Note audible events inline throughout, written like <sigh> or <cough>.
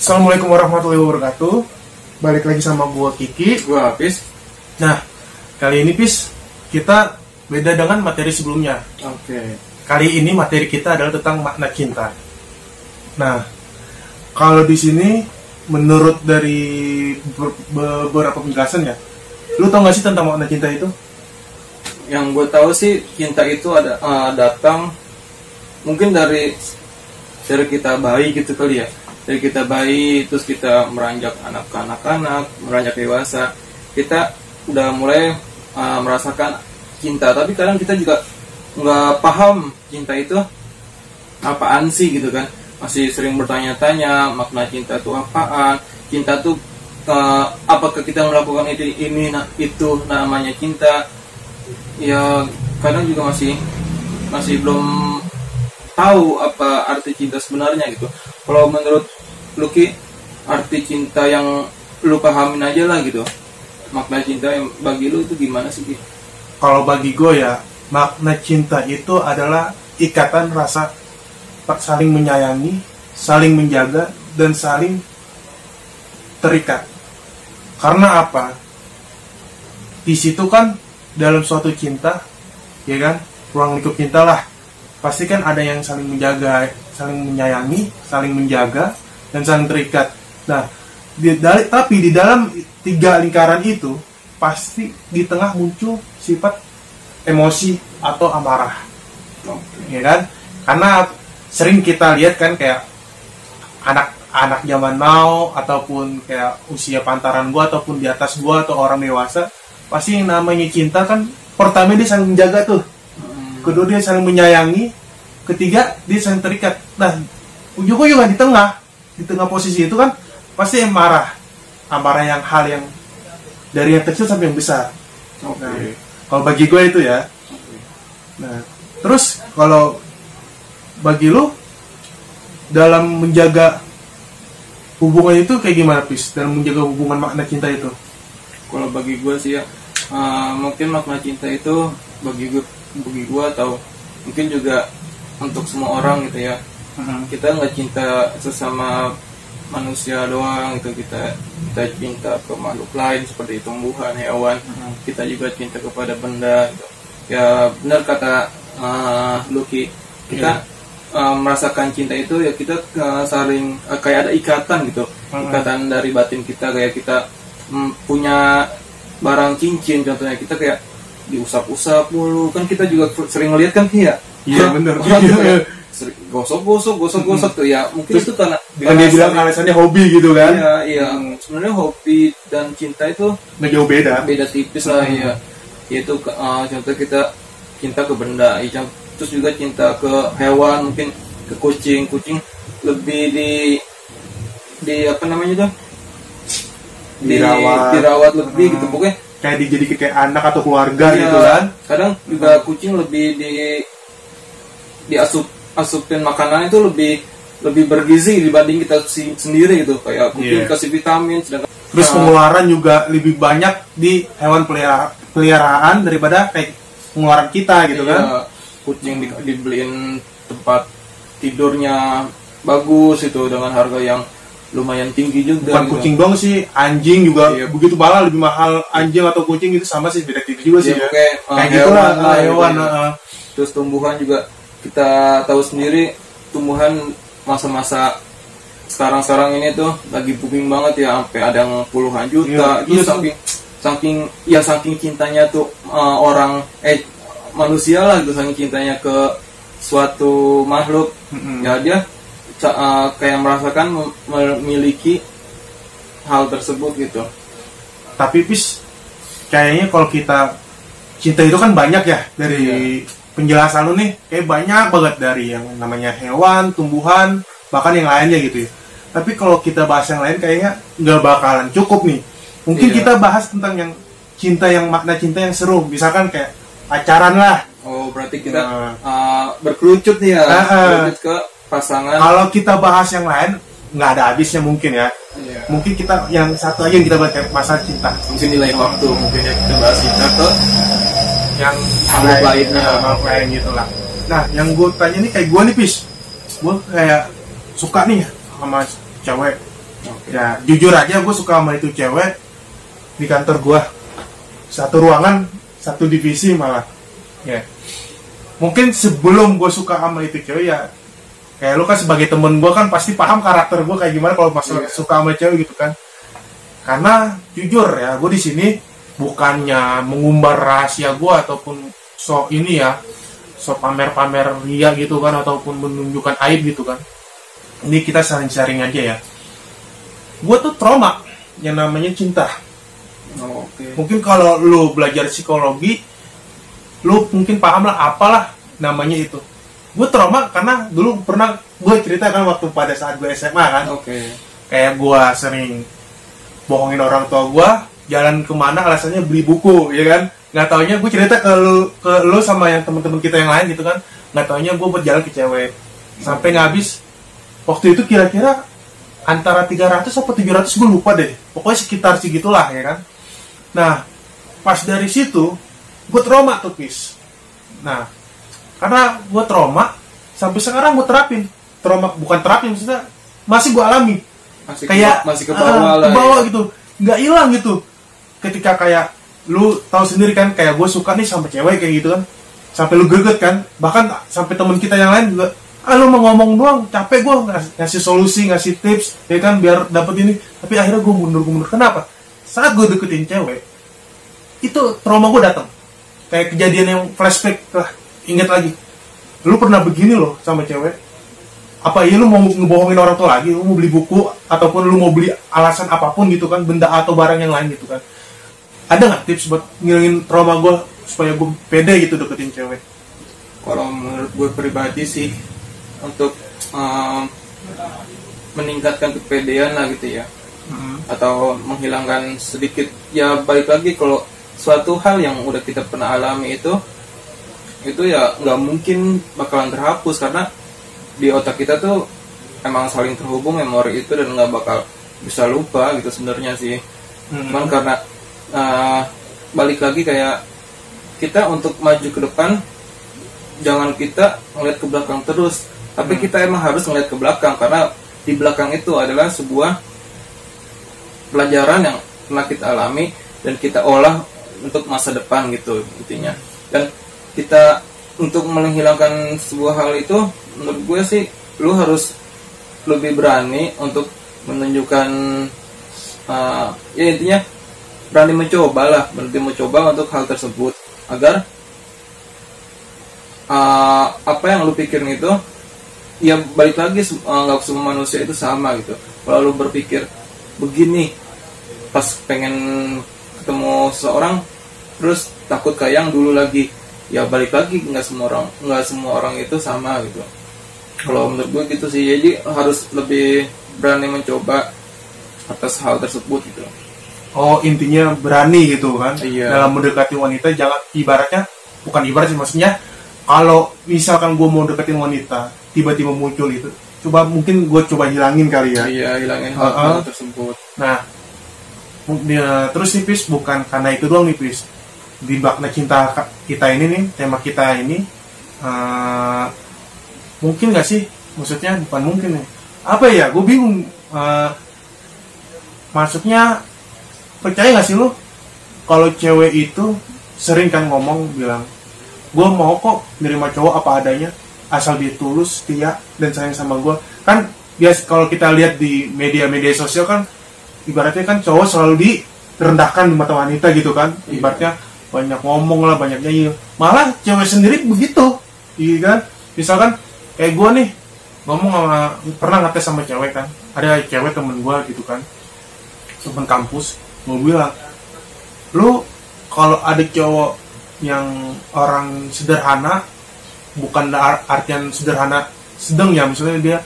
Assalamualaikum warahmatullahi wabarakatuh. Balik lagi sama gua Kiki. Gua habis. Nah, kali ini Pis, kita beda dengan materi sebelumnya. Oke. Kali ini materi kita adalah tentang makna cinta. Nah, kalau di sini menurut dari ber- beberapa penjelasan ya, lu tau gak sih tentang makna cinta itu? Yang gue tahu sih cinta itu ada eh, datang mungkin dari dari kita bayi gitu kali ya. Dari kita bayi terus kita meranjak anak ke anak-anak, meranjak dewasa, kita udah mulai eh, merasakan cinta. Tapi kadang kita juga nggak paham cinta itu apaan sih gitu kan. Masih sering bertanya-tanya makna cinta itu apaan. Cinta tuh eh, apakah kita melakukan itu ini nah, itu namanya cinta ya kadang juga masih masih belum tahu apa arti cinta sebenarnya gitu kalau menurut Lucky arti cinta yang lu pahamin aja lah gitu makna cinta yang bagi lu itu gimana sih Ki? Kalau bagi gue ya, makna cinta itu adalah ikatan rasa saling menyayangi, saling menjaga, dan saling terikat. Karena apa? Di situ kan dalam suatu cinta, ya kan, ruang lingkup cinta lah. Pasti kan ada yang saling menjaga, saling menyayangi, saling menjaga, dan saling terikat. Nah, di, dari- tapi di dalam tiga lingkaran itu pasti di tengah muncul sifat emosi atau amarah, ya kan? Karena sering kita lihat kan kayak anak-anak zaman now ataupun kayak usia pantaran gua ataupun di atas gua atau orang dewasa pasti yang namanya cinta kan pertama dia saling menjaga tuh kedua dia saling menyayangi. Ketiga dia saling terikat. Nah ujung-ujungnya di tengah. Di tengah posisi itu kan pasti yang marah. Amarah yang hal yang dari yang kecil sampai yang besar. Oke. nah, kalau bagi gue itu ya. Nah terus kalau bagi lu dalam menjaga hubungan itu kayak gimana pis? Dalam menjaga hubungan makna cinta itu? Kalau bagi gue sih ya eh, mungkin makna cinta itu bagi gue bagi gue atau mungkin juga untuk semua orang gitu ya. Kita nggak cinta sesama manusia doang gitu. Kita kita cinta ke makhluk lain seperti tumbuhan hewan. Kita juga cinta kepada benda. Gitu. ya benar kata uh, Lucky. Kita uh, merasakan cinta itu ya kita uh, saling uh, kayak ada ikatan gitu. Hmm. ikatan dari batin kita. Kayak kita mm, punya barang cincin contohnya. Kita kayak diusap-usap mulu kan kita juga sering ngeliat kan ya Iya, bener. Orang tuh kayak <laughs> sering gosok-gosok gosok-gosok tuh ya mungkin Terus itu karena dengan dia bilang alasannya hobi gitu kan Iya, iya. Sebenarnya hobi dan cinta itu nggak jauh beda beda tipis lah ya. Yaitu uh, contoh kita cinta ke benda, ya, terus juga cinta ke hewan, mungkin ke kucing. Kucing lebih di di apa namanya tuh? Di- Dirawat. dirawat lebih gitu Hmm. pokoknya. Kayak dijadikan kayak anak atau keluarga Iya, gitu kan Kadang juga kucing lebih di diasup asupin makanan itu lebih lebih bergizi dibanding kita si- sendiri gitu kayak kucing Iya. kasih vitamin sedangkan terus Ah. pengeluaran juga lebih banyak di hewan pelihara- peliharaan daripada kayak pengeluaran kita gitu Iya, kan kucing di, dibeliin tempat tidurnya bagus itu dengan harga yang lumayan tinggi juga bukan gitu. kucing doang sih anjing juga Iya. begitu malah lebih mahal anjing atau kucing itu sama sih beda tipis juga sih Iya, ya. pokoknya, uh, kayak gitu lah hewan gitu. uh, terus tumbuhan juga. Kita tahu sendiri tumbuhan masa-masa sekarang-sekarang ini tuh lagi booming banget ya sampai ada yang puluhan juta. Iya, itu iya saking saking ya saking cintanya tuh uh, orang eh manusia lah gitu saking cintanya ke suatu makhluk. Mm-mm. ya dia uh, kayak merasakan mem- memiliki hal tersebut gitu. Tapi pis kayaknya kalau kita cinta itu kan banyak ya dari Iya. penjelasan lu nih. Kayak banyak banget dari yang namanya hewan tumbuhan bahkan yang lainnya gitu ya. Tapi kalau kita bahas yang lain kayaknya nggak bakalan cukup nih. Mungkin Iya. kita bahas tentang yang cinta yang makna cinta yang seru. Misalkan kayak pacaran lah. Oh berarti kita Nah. uh, berkerucut nih ya. Berkerucut ke pasangan. Kalau kita bahas yang lain nggak ada habisnya mungkin ya. Iya. mungkin kita yang satu aja yang kita bahas masalah cinta. Mungkin nilai waktu mungkin ya kita bahas kita ke yang lain, lainnya. nah, makhluk lain gitu lah. Nah yang gue tanya nih kayak gue nih pis. Gue kayak suka nih sama cewek. Oke. ya jujur aja gue suka sama itu cewek di kantor gue satu ruangan satu divisi malah. Ya. Mungkin sebelum gue suka sama itu cewek ya kayak lu kan sebagai temen gue kan pasti paham karakter gue kayak gimana kalau masalah Iya. suka sama cewek gitu kan. Karena jujur ya gue di sini bukannya mengumbar rahasia gue ataupun so ini ya so pamer-pamer ria gitu kan ataupun menunjukkan aib gitu kan. Ini kita sharing-sharing aja ya. Gue tuh trauma yang namanya cinta. Oh, Oke. mungkin kalau lu belajar psikologi lu mungkin paham lah apalah namanya itu gue trauma karena dulu pernah gue cerita kan waktu pada saat gue SMA kan. Oke. kayak gue sering bohongin orang tua gue jalan ke mana alasannya beli buku ya kan? Nggak taunya gue cerita ke lu ke lu sama yang teman-teman kita yang lain gitu kan. Nggak taunya gue berjalan ke cewek. Sampai nggak habis. Waktu itu kira-kira antara 300 atau 700 gue lupa deh. Pokoknya sekitar segitulah ya kan? Nah pas dari situ gue trauma tuh pis nah karena gue trauma sampai sekarang gue terapin. Trauma bukan terapin maksudnya masih gue alami. Masih kayak ke, masih ke ah, bawah lah. ke bawah ya. gitu. Nggak hilang gitu. Ketika kayak lu tahu sendiri kan kayak gue suka nih sama cewek kayak gitu kan. Sampai lu greget kan. Bahkan sampai teman kita yang lain juga ah lu mau ngomong doang capek gue ngasih, ngasih solusi ngasih tips ya kan biar dapet ini. Tapi akhirnya gue mundur gue mundur kenapa? Saat gue deketin cewek itu trauma gue datang. Kayak kejadian yang flashback lah inget lagi lu pernah begini loh sama cewek. Apa iya lu mau ngebohongin orang tua lagi? Lu mau beli buku ataupun lu mau beli alasan apa pun gitu kan benda atau barang yang lain gitu kan. Ada nggak tips buat ngilangin trauma gue supaya gue pede gitu deketin cewek? Kalau menurut gue pribadi sih untuk em, meningkatkan kepedean lah gitu ya. atau menghilangkan sedikit ya balik lagi kalau suatu hal yang udah kita pernah alami itu itu ya nggak mungkin bakalan terhapus karena di otak kita tuh emang saling terhubung memori itu dan nggak bakal bisa lupa gitu sebenarnya sih. Hmm. cuman karena uh, balik lagi kayak kita untuk maju ke depan jangan kita ngeliat ke belakang terus. Tapi kita emang harus ngeliat ke belakang karena di belakang itu adalah sebuah pelajaran yang pernah kita alami dan kita olah untuk masa depan gitu intinya. Dan kita untuk menghilangkan sebuah hal itu menurut gue sih lu harus lebih berani untuk menunjukkan uh, ya intinya berani mencoba lah berani mencoba untuk hal tersebut. Agar uh, apa yang lu pikirin itu ya balik lagi uh, nggak semua manusia itu sama gitu. Kalau lu berpikir begini pas pengen ketemu seseorang terus takut kayak yang dulu lagi ya balik lagi nggak semua orang nggak semua orang itu sama gitu kalau menurut gue gitu sih jadi harus lebih berani mencoba atas hal tersebut gitu oh intinya berani gitu kan Iya. dalam mendekati wanita jangan ibaratnya bukan ibarat sih maksudnya kalau misalkan gue mau deketin wanita tiba-tiba muncul itu coba mungkin gue coba hilangin kali ya iya hilangin Uh-uh. hal-hal tersebut Nah, dia- terus nih Pis, bukan karena itu doang nih Pis. Di makna cinta kita ini nih, tema kita ini, eh, mungkin gak sih? Maksudnya bukan mungkin nih. Apa ya? Gue bingung. Eh, maksudnya, percaya gak sih lu? Kalau cewek itu sering kan ngomong bilang, gue mau kok nerima cowok apa adanya, asal dia tulus, setia, dan sayang sama gue. Kan bias kalau kita lihat di media-media sosial kan ibaratnya kan cowok selalu direndahkan di mata wanita gitu kan Iya. ibaratnya banyak ngomong lah banyak nyanyi. Malah cewek sendiri begitu. Iya kan? Misalkan kayak gue nih ngomong sama pernah ngetes sama cewek kan. Ada cewek temen gue gitu kan. Temen kampus gue bilang lu kalau ada cowok yang orang sederhana bukan ar- artian sederhana sedang ya misalnya dia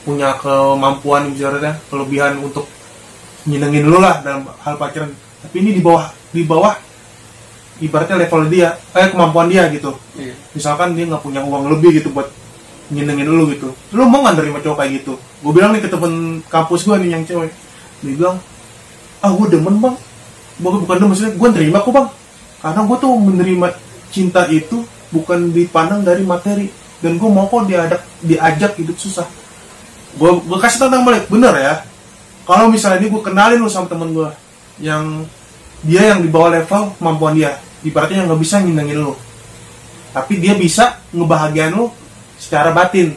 punya kemampuan misalnya kelebihan untuk nyenengin lu lah dalam hal pacaran. Tapi ini di bawah di bawah ibaratnya level dia eh kemampuan dia gitu. Iya. Misalkan dia nggak punya uang lebih gitu buat nyenengin lu gitu. Lu mau nggak nerima cowok kayak gitu? Gue bilang nih ke temen kampus gue nih yang cewek. Dia bilang ah gue demen bang. Bukan bukan demen maksudnya gue nerima kok bang. Karena gue tuh menerima cinta itu bukan dipandang dari materi. Dan gue mau kok diajak diajak hidup susah. Gue gue kasih tantang balik. Bener ya? Kalau misalnya ini gue kenalin lu sama temen gue yang dia yang di bawah level kemampuan dia ibaratnya yang nggak bisa nyenengin lu. Tapi dia bisa ngebahagiain lu secara batin.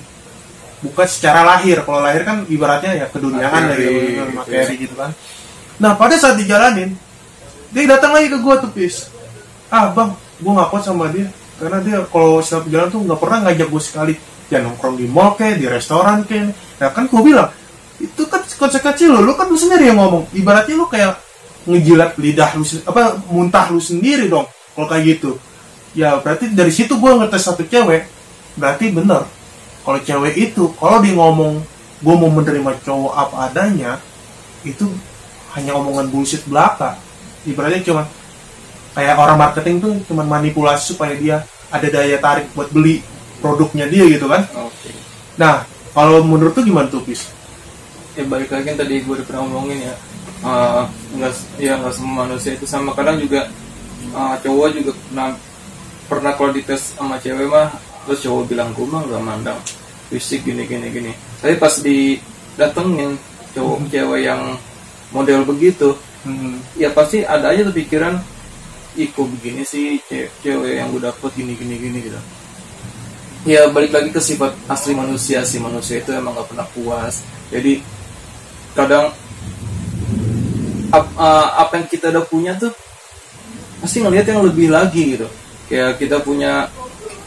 Bukan secara lahir. Kalau lahir kan ibaratnya ya keduniaan dari gitu materi gitu kan. Nah pada saat dijalanin dia datang lagi ke gue tuh pis. Ah bang gue nggak kuat sama dia. Karena dia kalau setiap jalan tuh nggak pernah ngajak gue sekali. Ya nongkrong di mall kayak di restoran kayak nah kan gue bilang itu kan konsekuensi lo lo kan lu sendiri yang ngomong. Ibaratnya lu kayak ngejilat lidah lu apa muntah lu sendiri dong kalau kayak gitu. Ya berarti dari situ gue ngetes satu cewek berarti bener. Kalau cewek itu kalau dia ngomong gue mau menerima cowok apa adanya itu hanya omongan bullshit belaka. Ibaratnya cuma kayak orang marketing tuh cuma manipulasi supaya dia ada daya tarik buat beli produknya dia gitu kan. Oke. Nah kalau menurut tuh gimana tuh pis ya balik lagi yang tadi gue udah pernah ngomongin ya Eh, nggak ya nggak semua manusia itu sama. Kadang juga eh, cowok juga pernah pernah kalau dites sama cewek mah terus cowok bilang gue mah nggak mandang fisik gini gini gini. Tapi pas didatengin cowok cewek yang model begitu Hmm. ya pasti ada aja tuh pikiran kok begini sih ce- cewek yang gue dapet gini gini gini gitu. Ya balik lagi ke sifat asli manusia. Sih manusia itu emang gak pernah puas. Jadi kadang ap- uh, apa yang kita udah punya tuh pasti ngelihat yang lebih lagi gitu. Kayak kita punya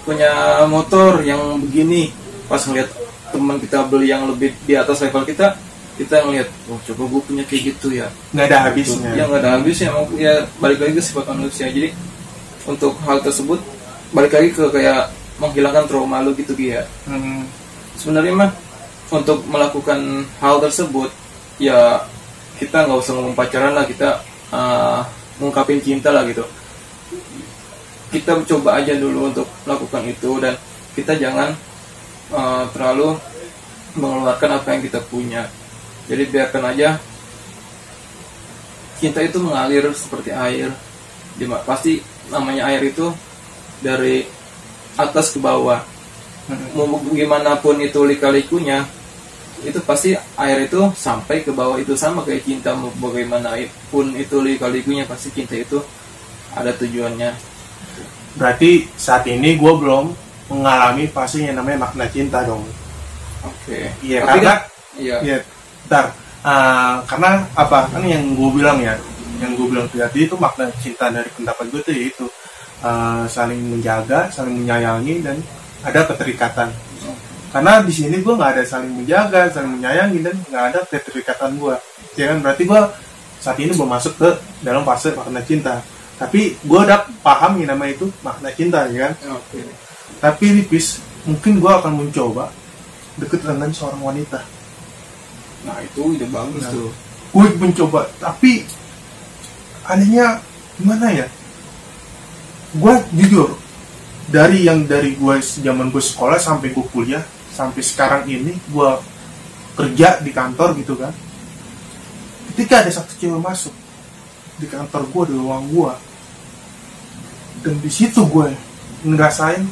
punya motor yang begini. Pas ngelihat teman kita beli yang lebih di atas level kita kita ngelihat oh coba gue punya kayak gitu ya. Nggak ada habisnya. Ya nggak ada habisnya. Emang ya balik lagi ke sifat manusia. Jadi untuk hal tersebut balik lagi ke kayak menghilangkan trauma lu gitu Gi, ya. Hmm. sebenarnya mah untuk melakukan hal tersebut ya kita nggak usah ngomong pacaran lah kita uh, ngungkapin cinta lah gitu. Kita coba aja dulu untuk melakukan itu dan kita jangan uh, terlalu mengeluarkan apa yang kita punya. Jadi biarkan aja cinta itu mengalir seperti air. Dima- pasti namanya air itu dari atas ke bawah. Hmm. mau gimana pun itu lika-likunya itu pasti air itu sampai ke bawah itu sama kayak cinta mau bagaimanapun itu lika-likunya pasti cinta itu ada tujuannya berarti saat ini gue belum mengalami fase yang namanya makna cinta dong oke iya Tapi karena kan- iya Iya, ntar. Ah, karena apa? Kan yang gue bilang ya, yang gue bilang tadi itu makna cinta dari pendapat gue tuh yaitu ah, saling menjaga, saling menyayangi dan ada keterikatan. Karena di sini gue nggak ada saling menjaga, saling menyayangi dan nggak ada keterikatan gue. Ya kan berarti gue saat ini belum masuk ke dalam fase makna cinta. Tapi gue udah paham yang namanya itu makna cinta, ya kan? oke Tapi Lipis, mungkin gue akan mencoba deket dengan seorang wanita. nah itu udah bagus Nah. tuh gue mencoba tapi anehnya gimana ya gue jujur dari yang dari gue zaman gue sekolah sampai gue kuliah sampai sekarang ini gue kerja di kantor gitu kan. Ketika ada satu cewek masuk di kantor gue di ruang gue dan di situ gue ngerasain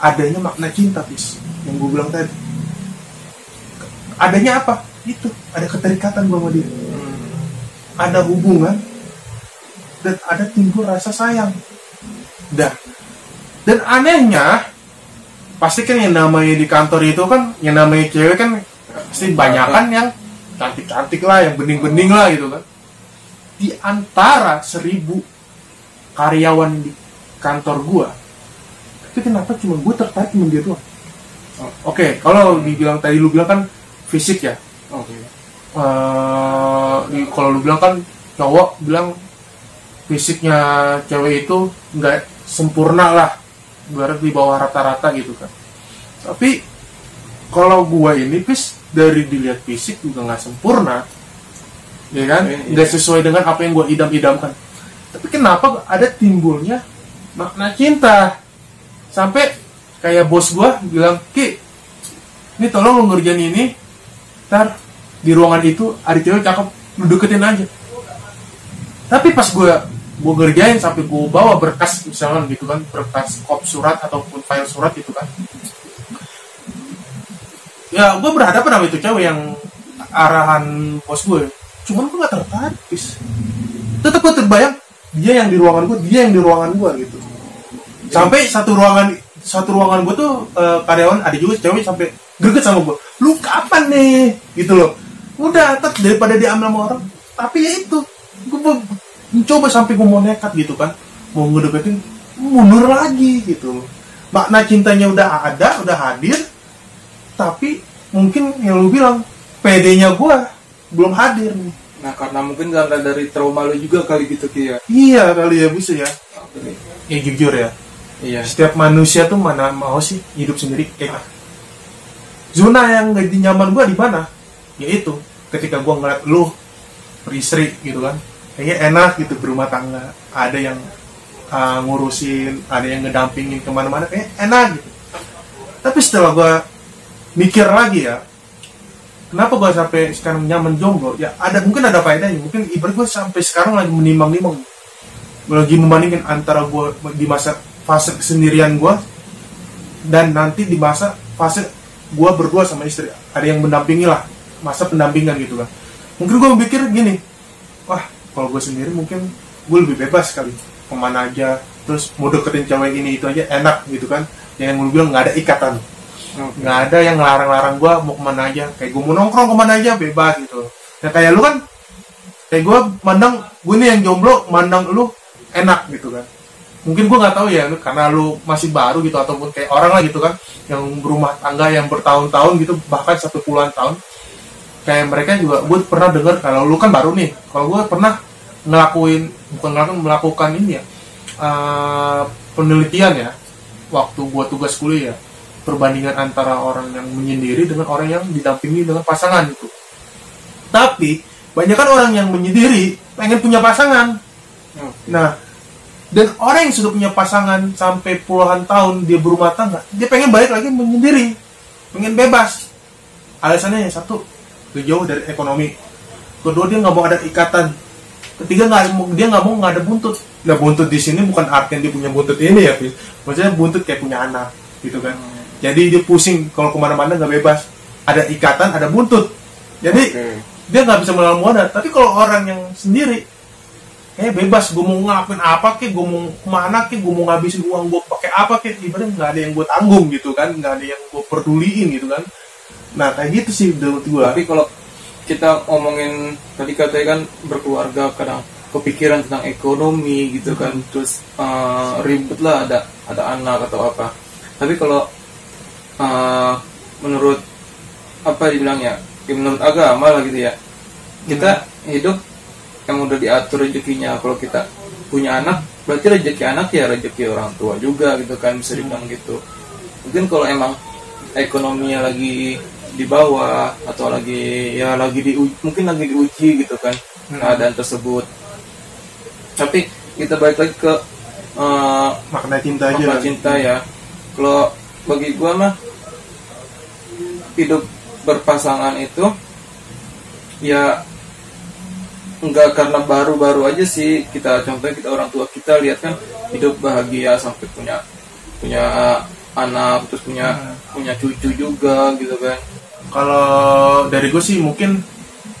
adanya makna cinta bis yang gue bilang tadi. Adanya apa? Itu ada keterikatan gue sama dia. Ada hubungan dan ada timbul rasa sayang. Dah. Dan anehnya pasti kan yang namanya di kantor itu kan yang namanya cewek kan pasti banyak kan yang cantik-cantik lah yang bening-bening lah gitu kan. Di antara seribu karyawan di kantor gua tapi kenapa cuma gue tertarik sama dia doang? Oh. oke kalau dibilang tadi lu bilang kan fisik ya. Oke. Eh di- kalau lu bilang kan cowok bilang fisiknya cewek itu nggak sempurna lah baru di bawah rata-rata gitu kan. Tapi kalau gua ini pis dari dilihat fisik juga nggak sempurna. Ya kan? Iya, iya. nggak sesuai dengan apa yang gua idam-idamkan. Tapi kenapa ada timbulnya makna cinta? Sampai kayak bos gua bilang ki ini tolong lu ngerjain ini. Ntar di ruangan itu ada cewek cakep lu deketin aja. Tapi pas gue gue ngerjain sampai gue bawa berkas misalnya gitu kan berkas kop surat ataupun file surat gitu kan. Ya gue berhadapan sama itu cewek yang arahan bos gue cuman gue gak tertarik tetap gue terbayang dia yang di ruangan gue dia yang di ruangan gue gitu. Sampai satu ruangan satu ruangan gue tuh eh, karyawan ada juga cewek sampai greget sama gue lu kapan nih? Gitu loh. Udah tetap daripada diambil sama orang. Tapi ya itu gue mencoba sampai gue mau nekat gitu kan. Mau ngedeketin mundur lagi gitu. Makna cintanya udah ada udah hadir. Tapi mungkin yang lu bilang PD-nya gue belum hadir nih. Nah karena mungkin karena dari trauma lu juga kali gitu Ki ya? Iya kali ya bisa ya. Ya jujur ya. Iya. Setiap manusia tuh mana mau sih hidup sendiri kayak zona yang gak nyaman gue di mana? Yaitu ketika gue ngeliat lu beristri gitu kan kayaknya enak gitu berumah tangga. Ada yang uh, ngurusin ada yang ngedampingin ke mana-mana kayak enak gitu. Tapi setelah gue mikir lagi ya kenapa gue sampai sekarang nyaman jomblo? Ya ada mungkin ada faedahnya. Mungkin ibarat gue sampai sekarang lagi menimbang-nimbang. Lagi membandingkan antara gue di masa fase kesendirian gue dan nanti di masa fase gue berdua sama istri. Ada yang mendampingi lah masa pendampingan gitu kan. Mungkin gue mikir gini wah kalau gue sendiri mungkin gue lebih bebas kali. Ke mana aja terus mau deketin cewek ini itu aja enak gitu kan. Yang gue bilang nggak ada ikatan. Nggak ada yang ngelarang-larang gue mau ke mana aja. Kayak gue mau nongkrong ke mana aja bebas gitu. Ya kayak lu kan kayak gue mandang gue nih yang jomblo mandang lu enak gitu kan. Mungkin gue nggak tahu ya karena lu masih baru gitu ataupun kayak orang lah gitu kan yang berumah tangga yang bertahun-tahun gitu bahkan satu puluhan tahun kayak mereka juga gue pernah dengar kalau lu kan baru nih kalau gue pernah ngelakuin bukan ngelakuin melakukan ini ya eh, penelitian ya waktu gue tugas kuliah perbandingan antara orang yang menyendiri dengan orang yang didampingi dengan pasangan itu tapi banyak kan orang yang menyendiri pengen punya pasangan Oke. Nah, dan orang yang sudah punya pasangan sampai puluhan tahun dia berumah tangga, dia pengen balik lagi menyendiri, pengen bebas. Alasannya yang satu, dia jauh dari ekonomi. Kedua dia nggak mau ada ikatan. Ketiga nggak dia nggak mau nggak ada buntut. Nah buntut di sini bukan artinya dia punya buntut ini ya, Fis. Maksudnya buntut kayak punya anak, gitu kan. Jadi dia pusing kalau ke mana-mana nggak bebas. Ada ikatan, ada buntut. Jadi Oke. dia nggak bisa melawan modal tapi kalau orang yang sendiri kayak bebas gue mau ngelakuin apa kek gue mau ke mana kek gue mau ngabisin uang gue pakai apa kek ibaratnya nggak ada yang gue tanggung gitu kan nggak ada yang gue peduliin gitu kan nah kayak gitu sih menurut gue tapi kalau kita ngomongin tadi katanya kan berkeluarga kadang kepikiran tentang ekonomi gitu kan terus eh, ribet lah ada ada anak atau apa. Tapi kalau eh, menurut apa dibilang ya menurut agama lah gitu ya kita hidup yang udah diatur rezekinya. Kalau kita punya anak berarti rezeki anak ya rezeki orang tua juga gitu kan bisa dibilang gitu. Mungkin kalau emang ekonominya lagi di bawah atau lagi ya lagi di mungkin lagi diuji gitu kan Hmm. keadaan tersebut tapi kita balik lagi ke eh, makna cinta aja makna cinta ya kalau bagi gua mah hidup berpasangan itu ya enggak karena baru-baru aja sih kita contohnya kita orang tua kita lihat kan hidup bahagia sampai punya punya anak terus punya Hmm. punya cucu juga gitu kan kalau dari gue sih mungkin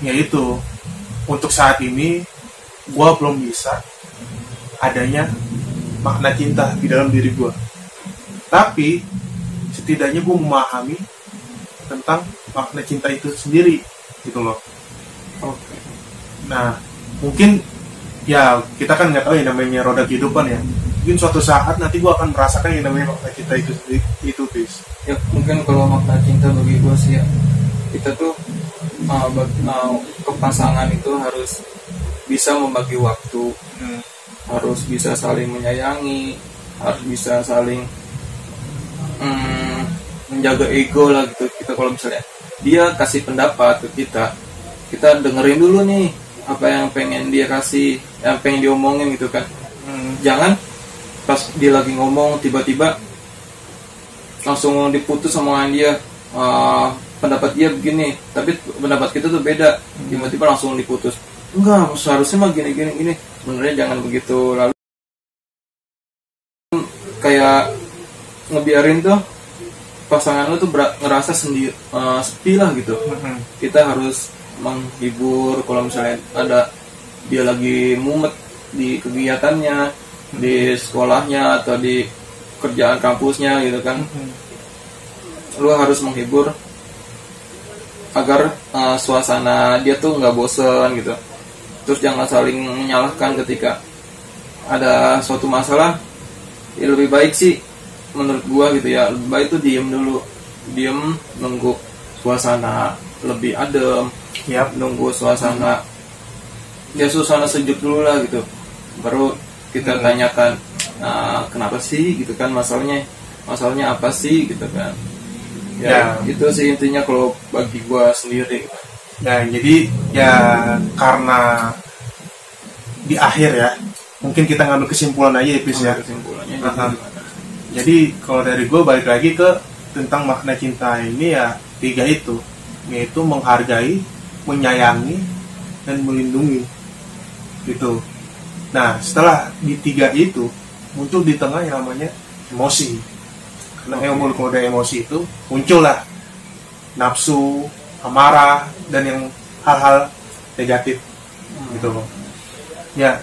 ya itu. Untuk saat ini gue belum bisa adanya makna cinta di dalam diri gue tapi setidaknya gue memahami tentang makna cinta itu sendiri gitu loh. Oke. Nah mungkin ya kita kan nggak tahu ya namanya roda kehidupan ya. Mungkin suatu saat nanti gue akan merasakan yang namanya makna cinta itu sendiri itu bis ya mungkin kalau makna cinta bagi gue sih ya kita tuh uh, bag- uh, ke pasangan itu harus bisa membagi waktu Hmm. harus bisa saling menyayangi harus bisa saling mm, menjaga ego lah gitu kita kalau misalnya dia kasih pendapat ke kita kita dengerin dulu nih apa yang pengen dia kasih yang pengen diomongin gitu kan Hmm. jangan pas dia lagi ngomong tiba-tiba langsung diputus omongan dia Eh, pendapat dia begini tapi pendapat kita tuh beda. Tiba-tiba langsung diputus. Enggak seharusnya mah gini gini gini. Sebenarnya jangan begitu. Lalu kayak ngebiarin tuh pasangan lu tuh ngerasa sendiri eh, sepi lah gitu. Hmm. kita harus menghibur. Kalau misalnya ada dia lagi mumet di kegiatannya di sekolahnya atau di kerjaan kampusnya gitu kan. Lu harus menghibur agar uh, suasana dia tuh nggak bosen gitu. Terus jangan saling menyalahkan ketika ada suatu masalah ya lebih baik sih menurut gua gitu ya lebih baik tuh diem dulu. Diem nunggu suasana lebih adem Yap. nunggu suasana ya suasana sejuk dulu lah gitu. Baru kita Hmm. tanyakan "Nah, kenapa sih? gitu kan masalahnya masalahnya apa sih? gitu kan ya, Ya. itu sih intinya kalau bagi gua sendiri Nah, jadi ya karena di akhir ya, mungkin kita ngambil kesimpulan aja ya, Pis ya. kesimpulannya jadi gimana? Jadi kalau dari gue balik lagi ke tentang makna cinta ini ya tiga itu, yaitu menghargai, menyayangi, dan melindungi. Gitu. Nah, setelah di tiga itu muncul di tengah yang namanya emosi. Karena Oke. yang kalau ada emosi itu muncullah nafsu, amarah, dan yang hal-hal negatif gitu loh. Ya,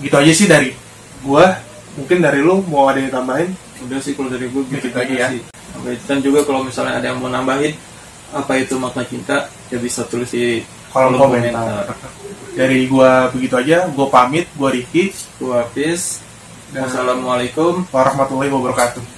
gitu aja sih dari gua. Mungkin dari lu mau ada yang tambahin? udah sih kalau dari gue gitu aja ya. sih Oke, dan juga kalau misalnya ada yang mau nambahin apa itu makna cinta ya bisa tulis di kolom kolom komentar. Dari gua begitu aja, gua pamit, gua Riki. gua Hafiz wassalamualaikum Warahmatullahi wabarakatuh.